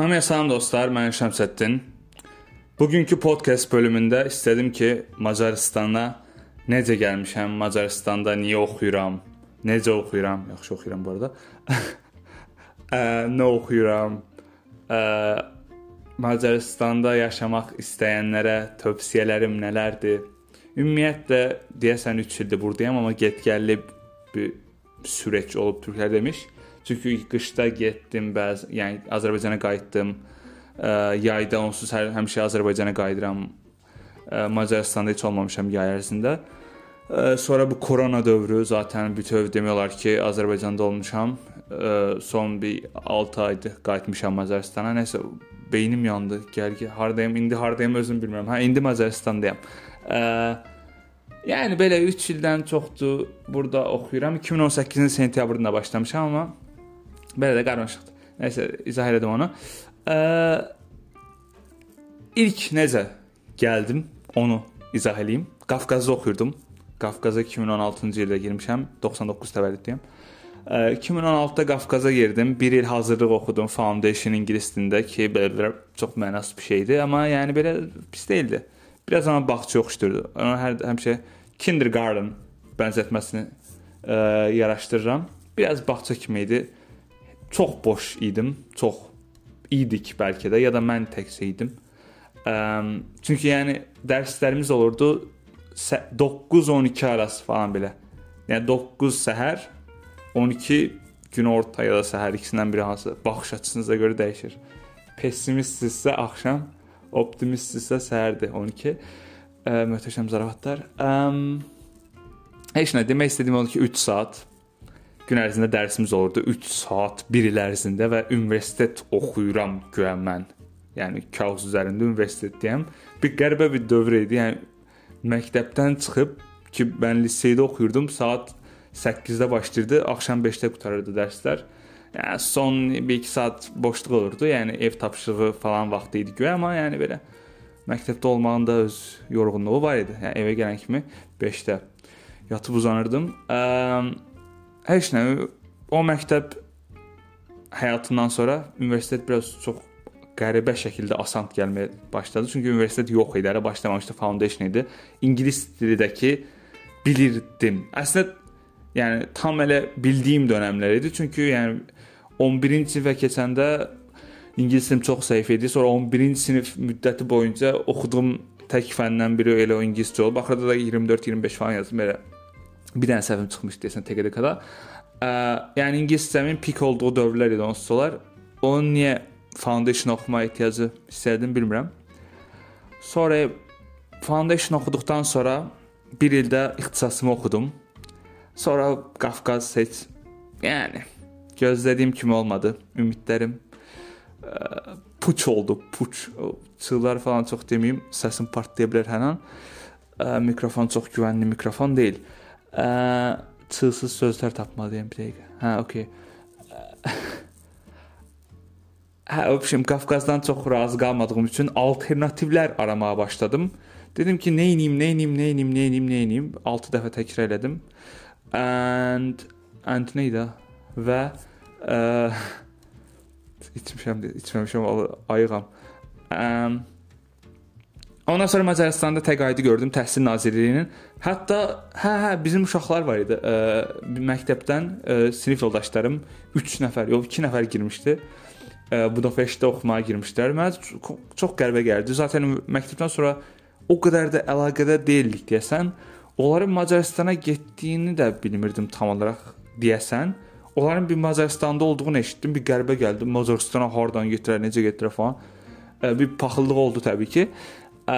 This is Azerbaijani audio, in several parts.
Hamıya salam dostlar, mən Şəmsəddin. Bugünkü podcast bölümündə istədim ki, Macaristana necə gəlmişəm, Macaristanda niyə oxuyuram, necə oxuyuram, yaxşı oxuyuram bu arada. ə, nə oxuyuram? Ə, Macaristanda yaşamaq istəyənlərə tövsiyələrim nələrdir? Ümumiyyətlə deyəsən 3 ildir burdayam, amma get-gəlli bir süreç olub türklər demiş. Çünki qışda getdim, bəzi, yəni Azərbaycana qayıtdım. Ə, yayda onsuz hər həmişə Azərbaycana qayıdıram. Ə, Macaristanda heç olmamışam yay ərzində. Ə, sonra bu korona dövrü zaten bütöv demək olar ki, Azərbaycanda olmuşam. Ə, son bir 6 aydır qayıtmışam Macaristana. Nəsə beynim yandı. Gəl ki, hardayam, indi hardayam özüm bilmirəm. Hə, indi Macaristandayam. Ə, yəni belə 3 ildən çoxdur burada oxuyuram. 2018-in sentyabrında başlamışam, amma belə də qarmaşıqdır. Nəsə izah elədim onu. Ə, ilk necə gəldim, onu izah eləyim. Qafqazda oxuyurdum. Qafqaza 2016-cı ildə girmişəm. 99 təvəllüdlüyəm. 2016-da Qafqaza girdim. 1 il hazırlıq oxudum Foundation ingilis dilində ki, belə çox mənasız bir şeydi, amma yəni belə pis deyildi. Biraz amma bağça oxşuyurdu. Ona hər həmişə kindergarten bənzətməsini ə, yaraşdırıram. Biraz bağça kimi idi. Çox boş idim, çox idik bəlkə də ya da mən təkcə idim. Ə, çünki yəni dərslərimiz olurdu 9-12 arası falan belə. Yəni 9 səhər, 12 günorta ya da səhər ikisindən biri hansı baxış açısınıza görə dəyişir. Pessimistsinizsə axşam, optimistsinizsə səhərdir 12. Ə, möhtəşəm zarafatlar. Əm Heç nə demək istədiyim odur ki, 3 saat gün ərzində dərsimiz olurdu. 3 saat 1 il ərzində və universitet oxuyuram güya mən. Yəni kağız üzərində universitetdəyəm. Bir qəribə bir dövr idi. Yəni məktəbdən çıxıb ki, mən liseydə oxuyurdum. Saat 8-də başlayırdı, axşam 5-də qutarırdı dərslər. Yəni son 1-2 saat boşluq olurdu. Yəni ev tapşırığı falan vaxtı idi güya, amma yəni belə məktəbdə olmağın da öz yorğunluğu var idi. Yəni evə gələn kimi 5-də yatıb uzanırdım. Ə, heç nə o məktəb həyatından sonra universitet biraz çox qəribə şəkildə asant gəlməyə başladı. Çünki universitet yox idi, hələ başlamamışdı, foundation idi. İngilis dilidəki bilirdim. Əslində yəni tam elə bildiyim dövrlər idi. Çünki yəni 11-ci sinifə keçəndə ingilis dilim çox zəif idi. Sonra 11-ci sinif müddəti boyunca oxuduğum tək fəndən biri elə o ingiliscə olub. Axırda da 24-25 falan yazdım belə bir dənə səhvim çıxmışdı desən TQDK-da. Ə, yəni ingiliscəmin pik olduğu dövrlər idi onsuz olar. Onun niyə foundation oxumaya ehtiyacı hiss etdim bilmirəm. Sonra foundation oxuduqdan sonra bir ildə ixtisasımı oxudum. Sonra Qafqaz heç yəni gözlədiyim kimi olmadı. Ümidlərim ə, puç oldu, puç. Çığlar falan çox deməyim, səsim partlaya bilər hər an. Ə, mikrofon çox güvənli mikrofon deyil. Ə, çığsız sözlər tapmalıyam bir dəqiqə. Hə, okey. Hə, öpüşüm Qafqazdan çox razı qalmadığım üçün alternativlər aramağa başladım. Dedim ki, nə edim, nə edim, nə edim, nə edim, nə edim. 6 dəfə təkrar elədim. And and nə idi? Və ə, içmişəm, içməmişəm, ayıqam. Um, Ondan sonra Macaristanda təqaüdü gördüm Təhsil Nazirliyinin. Hətta hə hə bizim uşaqlar var idi. Ə, məktəbdən ə, sinif yoldaşlarım 3 nəfər, yox 2 nəfər girmişdi. Ə, Budapestdə oxumağa girmişlər. Mənə çox, qəribə gəldi. Zaten məktəbdən sonra o qədər də əlaqədə deyildik deyəsən. Onların Macaristana getdiyini də bilmirdim tam olaraq deyəsən. Onların bir Macaristanda olduğunu eşitdim. Bir qəribə gəldi. Macaristana hardan gətirər, necə gətirər falan. Ə, bir paxıllıq oldu təbii ki. Ə,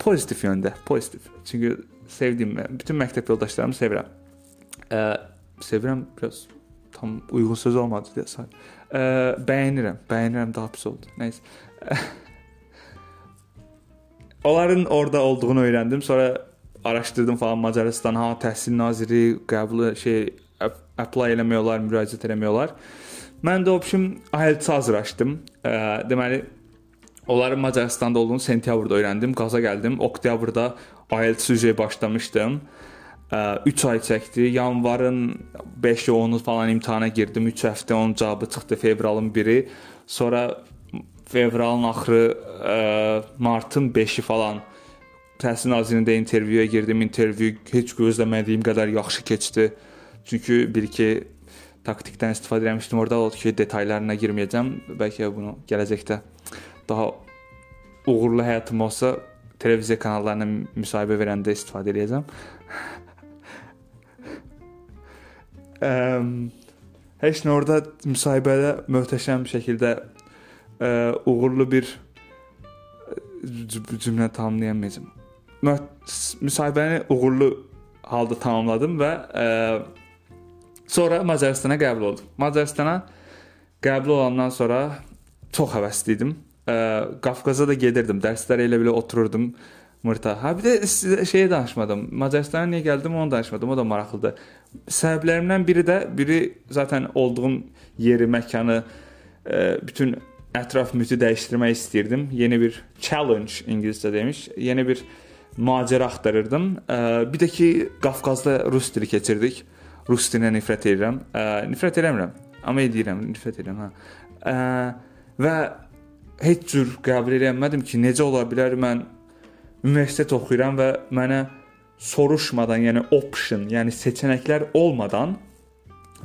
pozitiv yöndə, pozitiv. Çünki sevdiyim, bütün məktəb yoldaşlarımı sevirəm. Ə, sevirəm biraz tam uyğun söz olmadı desən. Ə, bəyənirəm, bəyənirəm daha pis oldu. Nəysə. Onların orada olduğunu öyrəndim. Sonra araşdırdım falan Macarıstan ha təhsil naziri qəbul şey apply eləmək olar, müraciət eləmək olar. Mən də option IELTS hazırlaşdım. Ə, deməli Onların Macaristanda olduğunu sentyabrda öyrəndim. Qaza gəldim. Oktyabrda IELTS üzrə başlamışdım. 3 ay çəkdi. Yanvarın 5-i 10-u falan imtahana girdim. 3 həftə onun cavabı çıxdı fevralın 1-i. Sonra fevralın axırı, ə, martın 5-i falan Təhsil Nazirliyində intervyuya girdim. İntervyu heç gözləmədiyim qədər yaxşı keçdi. Çünki bir ki taktikdən istifadə etmişdim. Orada oldu ki, detallarına girməyəcəm. Bəlkə bunu gələcəkdə daha uğurlu həyatım olsa televiziya kanallarına müsahibə verəndə istifadə edəcəm. Əm, heç nə orada müsahibədə möhtəşəm şəkildə ə, uğurlu bir cümlə tamamlayamayacağam. Müsahibəni uğurlu halda tamamladım və ə, sonra Macaristana qəbul oldum. Macaristana qəbul olandan sonra çox həvəsli idim. Ə, Qafqaza da gedirdim. Dərslərə elə belə otururdum. Mırta. Ha bir də sizə şeyə danışmadım. Macaristana niyə gəldim onu danışmadım. O da maraqlıdır. Səbəblərimdən biri də biri zaten olduğum yeri, məkanı, ə, bütün ətraf mühiti dəyişdirmək istirdim. Yeni bir challenge ingiliscə demiş. Yeni bir macəra axtarırdım. Ə, bir də ki Qafqazda rus dili keçirdik. Rus dilinə nifrət edirəm. Ə, nifrət eləmirəm, amma edirəm, nifrət edirəm, hə. Ə, və heç cür qəbul edə bilmədim ki, necə ola bilər mən universitet oxuyuram və mənə soruşmadan, yəni option, yəni seçənəklər olmadan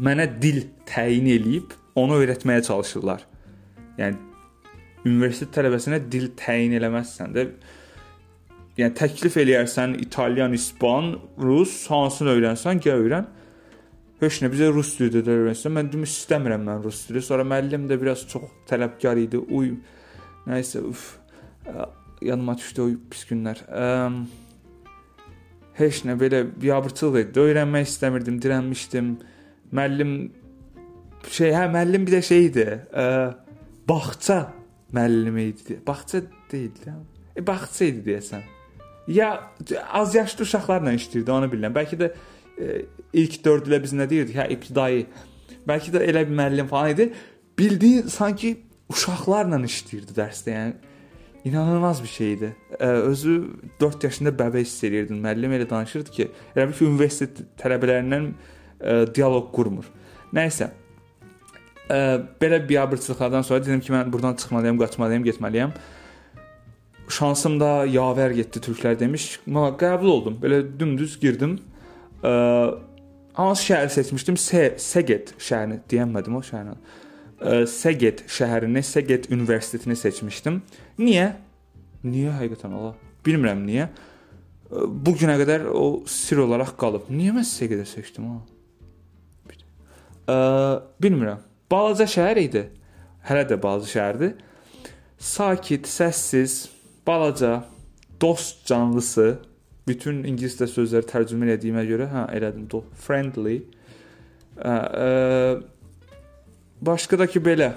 mənə dil təyin eləyib onu öyrətməyə çalışırlar. Yəni universitet tələbəsinə dil təyin eləməzsən də yəni təklif eləyərsən italyan, ispan, rus, hansını öyrənsən, gəl öyrən. Heç nə bizə rus dili də öyrənsən. Mən dedim istəmirəm mən rus dili. Sonra müəllim də biraz çox tələbkar idi. Uy, nəysə, uf. Yanıma düşdü o pis günlər. Əm, heç nə belə biabırçılıq idi. Öyrənmək istəmirdim, dirənmişdim. Müəllim şey, hə müəllim bir də şey idi. Ə, bağça müəllimi idi. Bağça deyildi. E, bağça idi deyəsən. Ya az yaşlı uşaqlarla işləyirdi, onu bilirəm. Bəlkə də ilk 4 ilə biz nə deyirdik? Hə, ibtidai. Bəlkə də elə bir müəllim falan idi. Bildiyi sanki uşaqlarla işləyirdi dərsdə. Yəni inanılmaz bir şey idi. E, özü 4 yaşında bəbə hiss edirdim. Müəllim elə danışırdı ki, elə bir ki, universitet tələbələrindən e, dialoq qurmur. Nəysə. E, belə biabırçılıqlardan sonra dedim ki, mən burdan çıxmalıyam, qaçmalıyam, getməliyəm şansım da yavər getdi türklər demiş. Qəbul oldum. Belə dümdüz girdim. Hansı şəhəri seçmişdim? Se Seget şəhərini deyəmədim o şəhərin. Seget şəhərini, Seget universitetini seçmişdim. Niyə? Niyə həqiqətən ola? Bilmirəm niyə. Bu günə qədər o sir olaraq qalıb. Niyə mən Segedi seçdim ha? Ə, bilmirəm. Balaca şəhər idi. Hələ də balaca şəhərdir. Sakit, səssiz, balaca, dost canlısı, bütün ingiliscə sözləri tərcümə etdiyimə görə, hə, elədim, do, friendly. Ə, ə, başqa da ki belə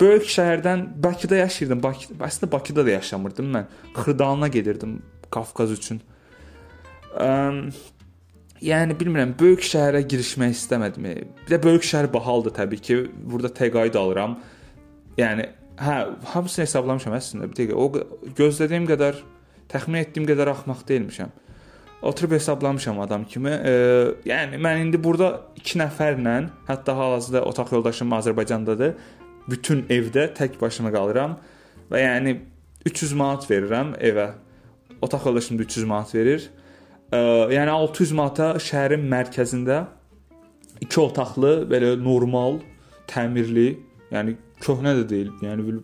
böyük şəhərdən Bakıda yaşayırdım. Bakı əslində Bakıda da yaşamırdım mən. Xırdalına gedirdim Qafqaz üçün. Ə, yəni bilmirəm, böyük şəhərə girişmək istəmədim. Bir də böyük şəhər bahalıdır təbii ki. Burada təqaüd alıram. Yəni Hə, hamısını hesablamışam əslində. Bir dəqiqə. O gözlədiyim qədər, təxmin etdiyim qədər axmaq deyilmişəm. Oturub hesablamışam adam kimi. E, yəni mən indi burada 2 nəfərlə, hətta hal-hazırda otaq yoldaşım Azərbaycandadır. Bütün evdə tək başıma qalıram və yəni 300 manat verirəm evə. Otaq yoldaşım da 300 manat verir. E, yəni 600 manata şəhərin mərkəzində 2 otaqlı, belə normal, təmirli, yəni köhnə də deyil, yəni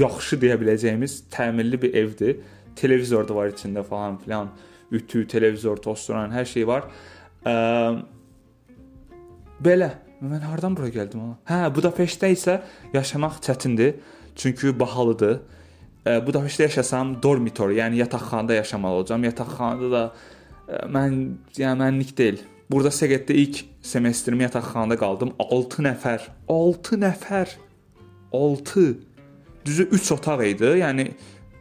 yaxşı deyə biləcəyimiz təmirli bir evdir. Televizor da var içində falan filan. Ütü, televizor, tostoran, hər şey var. Ə, belə. Mən hardan bura gəldim ona? Hə, Budapeştdə isə yaşamaq çətindir, çünki bahalıdır. Ə, Budapeştdə yaşasam dormitor, yəni yataqxanada yaşamalı olacam. Yataqxanada da ə, mən yəni mənlik deyil. Burada Segetdə ilk semestrimi yataqxanada qaldım. 6 nəfər. 6 nəfər. 6 düzü 3 otaq idi. Yəni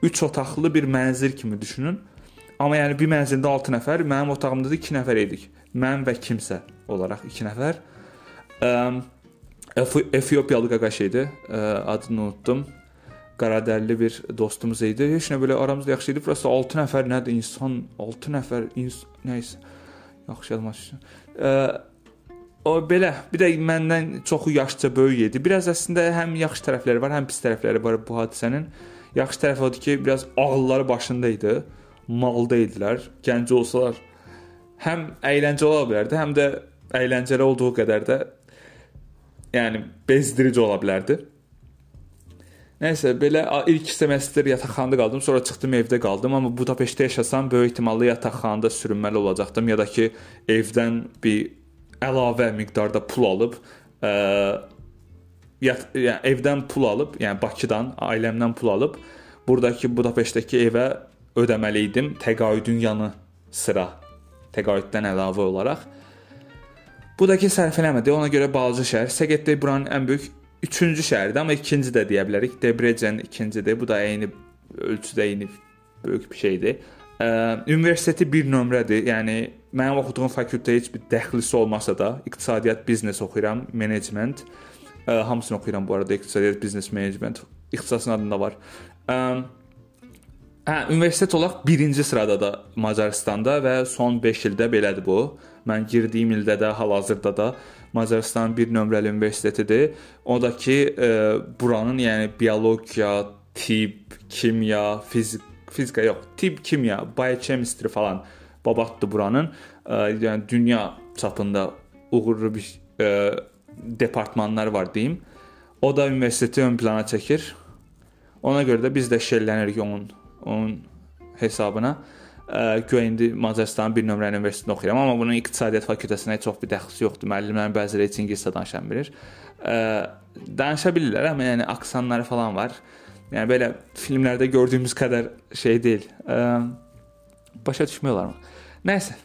3 otaqlı bir mənzil kimi düşünün. Amma yəni bir mənzildə 6 nəfər, mənim otağımda da 2 nəfər idik. Mən və kimsə olaraq 2 nəfər. Efiopiyalı qaqaş idi. Adını unutdum. Qaradərli bir dostumuz idi. Heç nə belə aramızda yaxşı idi. Prosta 6 nəfər nədir insan? 6 nəfər ins nəysə. Yaxşı yadıma düşdü. o belə bir də məndən çoxu yaşca böyük idi. Biraz əslində həm yaxşı tərəfləri var, həm pis tərəfləri var bu hadisənin. Yaxşı tərəfi odur ki, biraz ağılları başında idi. Malda idilər. Gənc olsalar həm əyləncəli ola bilərdi, həm də əyləncəli olduğu qədər də yəni bezdirici ola bilərdi. Nəysə, belə ilk semestr yataqxanada qaldım, sonra çıxdım evdə qaldım, amma Budapeştdə yaşasam böyük ehtimalla yataqxanada sürünməli olacaqdım ya da ki, evdən bir əlavə miqdarda pul alıb, ə, yat, yəni evdən pul alıb, yəni Bakıdan, ailəmdən pul alıb, burdakı Budapeştdəki evə ödəməli idim təqaüdün yanı sıra təqaüddən əlavə olaraq. Bu da ki sərf eləmədi. Ona görə balaca şəhər. Segeddə buranın ən böyük üçüncü şəhərdir, amma ikinci də deyə bilərik. Debrecen ikincidir. Bu da eyni ölçüdə eyni böyük bir şeydir. Ə, universiteti 1 nömrədir. Yəni mənim oxuduğum fakültə heç bir dəxlisi olmasa da, iqtisadiyyat, biznes oxuyuram, menecment. Ə, hamısını oxuyuram bu arada, iqtisadiyyat, biznes, menecment. İxtisasın adında var. Ə, Hə, universitet olaraq 1-ci sırada da Macaristanda və son 5 ildə belədir bu. Mən girdiyim ildə də, hal-hazırda da Macarıstanın bir nömrəli universitetidir. O da ki, e, buranın yəni biologiya, tibb, kimya, fizik, fizika yox, tibb, kimya, biochemistry falan babatdır buranın. E, yəni dünya çapında uğurlu bir e, departmanlar var deyim. O da universiteti ön plana çəkir. Ona görə də biz də şəllənirik onun onun hesabına güya indi Macarıstanın bir nömrəli universitetində oxuyuram, amma bunun iqtisadiyyat fakültəsinə çox bir dəxlisi yoxdur. Müəllimlərin bəziləri heç ingiliscə danışa bilmir. Danışa bilirlər, amma yəni aksanları falan var. Yəni belə filmlərdə gördüyümüz qədər şey deyil. Başa düşmək olarmı? Nəysə.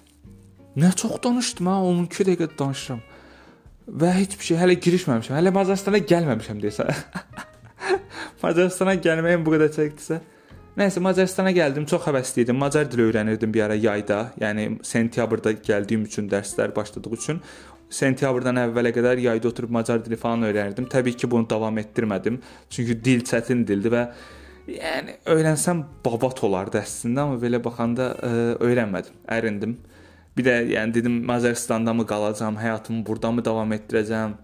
Nə çox danışdım ha, 12 dəqiqə danışıram. Və heç bir şey hələ girişməmişəm. Hələ Macaristana gəlməmişəm desə. Macaristana gəlməyim bu qədər çəkdisə. Nəysə Macaristana gəldim, çox həvəsli idim. Macar dili öyrənirdim bir ara yayda. Yəni sentyabrda gəldiyim üçün dərslər başladığı üçün sentyabrdan əvvələ qədər yayda oturub macar dili falan öyrənirdim. Təbii ki, bunu davam etdirmədim. Çünki dil çətin dildir və yəni öyrənsəm babat olardı əslində, amma belə baxanda ə, e, öyrənmədim. Ərindim. Bir də yəni dedim Macaristanda mı qalacağam, həyatımı burada mı davam etdirəcəm?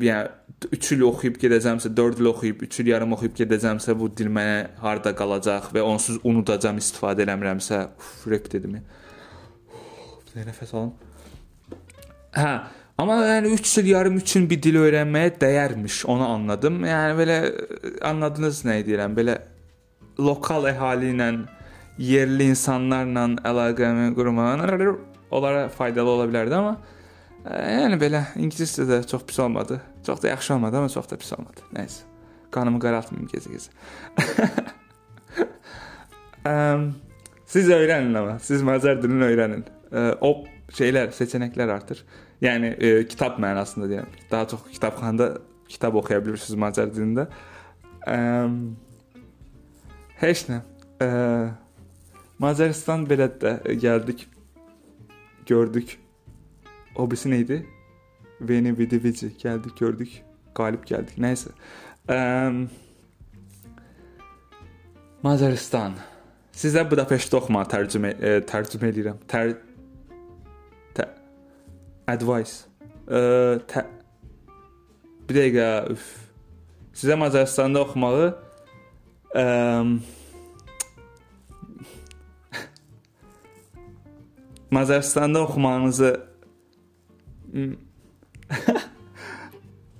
Yəni 3 il oxuyub gedəcəmsə, 4 il oxuyub, 3 il yarım oxuyub gedəcəmsə, bu dil mənə harda qalacaq və onsuz unudacam istifadə eləmirəmsə, uf, rep dedim. Bir nəfəs alım. Hə, amma yəni 3 il yarım üçün bir dil öyrənməyə dəyərmiş, onu anladım. Yəni belə anladınız nə deyirəm? Belə lokal əhali ilə, yerli insanlarla əlaqəmi qurmaq onlara faydalı ola bilərdi, amma Yəni belə ingiliscə də çox pis olmadı. Çox da yaxşı olmadı, amma çox da pis olmadı. Nəysə. Qanımı qaraltmayım gecə-gecə. siz öyrənin amma. Siz Macar dilini öyrənin. O şeylər, seçənəklər artır. Yəni e, kitab mənasında deyirəm. Daha çox kitabxanada kitab oxuya bilirsiniz Macar dilində. Ə, heç nə. Ə, Macaristan belə də gəldik, gördük o birisi neydi? Veni Vidi Vici geldik gördük. Galip geldik. Neyse. Ee, Macaristan. Sizə Budapeştdə oxumağı tərcümə e, tərcümə edirəm. Tər tə, advice. E, tə, bir dəqiqə, üf. Sizə Macaristanda oxumağı e, Macaristanda oxumağınızı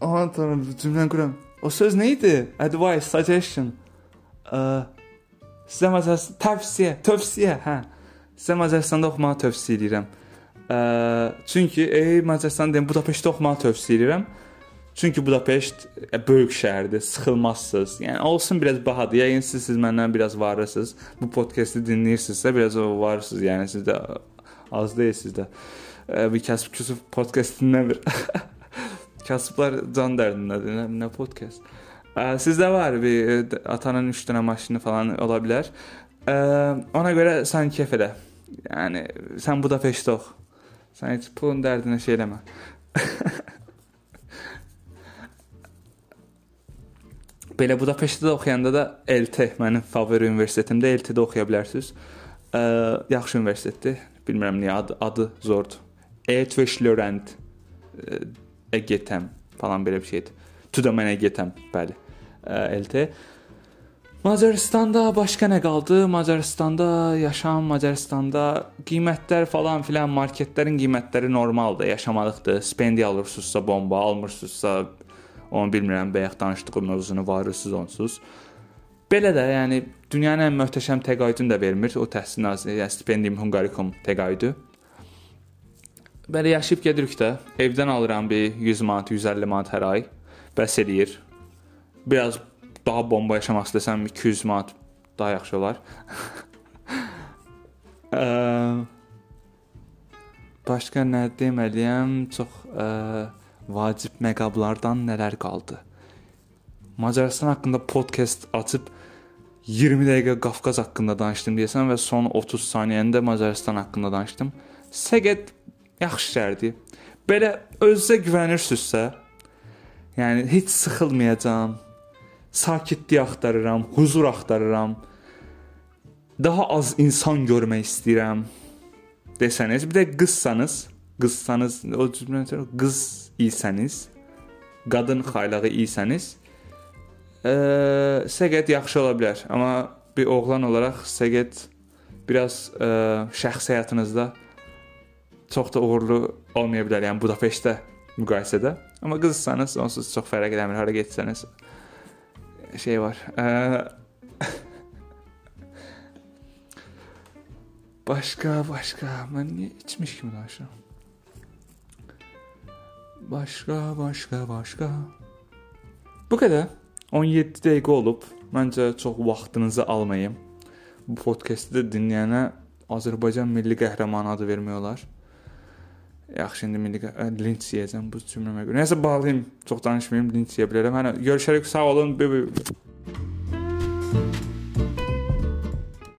Aman tanrım cümləni quram. O söz nə idi? Advice, suggestion. Ə, sizə Macarıstan tövsiyə, tövsiyə, hə. Sizə Macaristanda oxumağı tövsiyə edirəm. Ə, çünki ey Macaristan deyim, Budapeştdə oxumağı tövsiyə edirəm. Çünki Budapeşt ə, böyük şəhərdir, sıxılmazsınız. Yəni olsun biraz bahadır. Yəqin siz, siz məndən biraz varırsınız. Bu podkastı dinləyirsinizsə, biraz o varsınız. Yəni siz də az deyilsiniz də bir kasıb küsub podkastından bir kasıblar can dərdindədir. Nə, nə podkast? Sizdə var bir atanın 3 dənə maşını falan ola bilər. Ona görə sən kef elə. Yəni sən Budapeştdə ox. Sən heç pulun dərdinə şey eləmə. Belə Budapeştdə oxuyanda da LT mənim favori universitetimdə LT-də oxuya bilərsiniz. Ə, yaxşı universitetdir. Bilmirəm niyə adı, adı zordur. Etveşlörənd. EGTM falan belə bir şeydir. Tudaman EGTM, bəli. LT. Macaristanda başqa nə qaldı? Macaristanda yaşam, Macaristanda qiymətlər falan filan marketlərin qiymətləri normaldır, yaşamalıqdır. Spendi alırsınızsa bomba, almırsınızsa onu bilmirəm, bayaq danışdığım mövzunu varırsınız onsuz. Belə də, yəni dünyanın ən möhtəşəm təqaüdünü də vermir. O təhsil nazirliyi, yəni Stipendium Hungaricum təqaüdü. Belə yaşayıb gedirik də. Evdən alıram bir 100 manat, 150 manat hər ay. Bəs eləyir. Biraz daha bomba yaşamaq istəsəm 200 manat daha yaxşı olar. Başqa nə deməliyəm? Çox ə, vacib məqamlardan nələr qaldı? Macarıstan haqqında podkast açıb 20 dəqiqə Qafqaz haqqında danışdım deyəsən və son 30 saniyəndə Macarıstan haqqında danışdım. Səqət yaxşı şəhərdir. Belə özünüzə güvənirsinizsə, yəni heç sıxılmayacağam. Sakitlik axtarıram, huzur axtarıram. Daha az insan görmək istəyirəm. Desəniz, bir də qızsanız, qızsanız, o cümlə qız isəniz, qadın xaylağı isəniz, səqət yaxşı ola bilər. Amma bir oğlan olaraq səqət biraz ə, şəxsi həyatınızda çox da uğurlu olmaya bilər. Yəni Budapeştdə müqayisədə. Amma qızsanız onsuz çox fərq eləmir. Hara getsəniz şey var. Ə, başqa, başqa. Mən niyə içmiş kimi danışıram? Başqa, başqa, başqa. Bu qədər. 17 dəqiqə olub. Məncə çox vaxtınızı almayım. Bu podkastı dinləyənə Azərbaycan milli qəhrəmanı adı vermək olar. Yaxşı, indi milli linç yeyəcəm bu cümləmə görə. Nəsə bağlayım, çox danışmayım, linç yeyə bilərəm. Hə, görüşərik, sağ olun.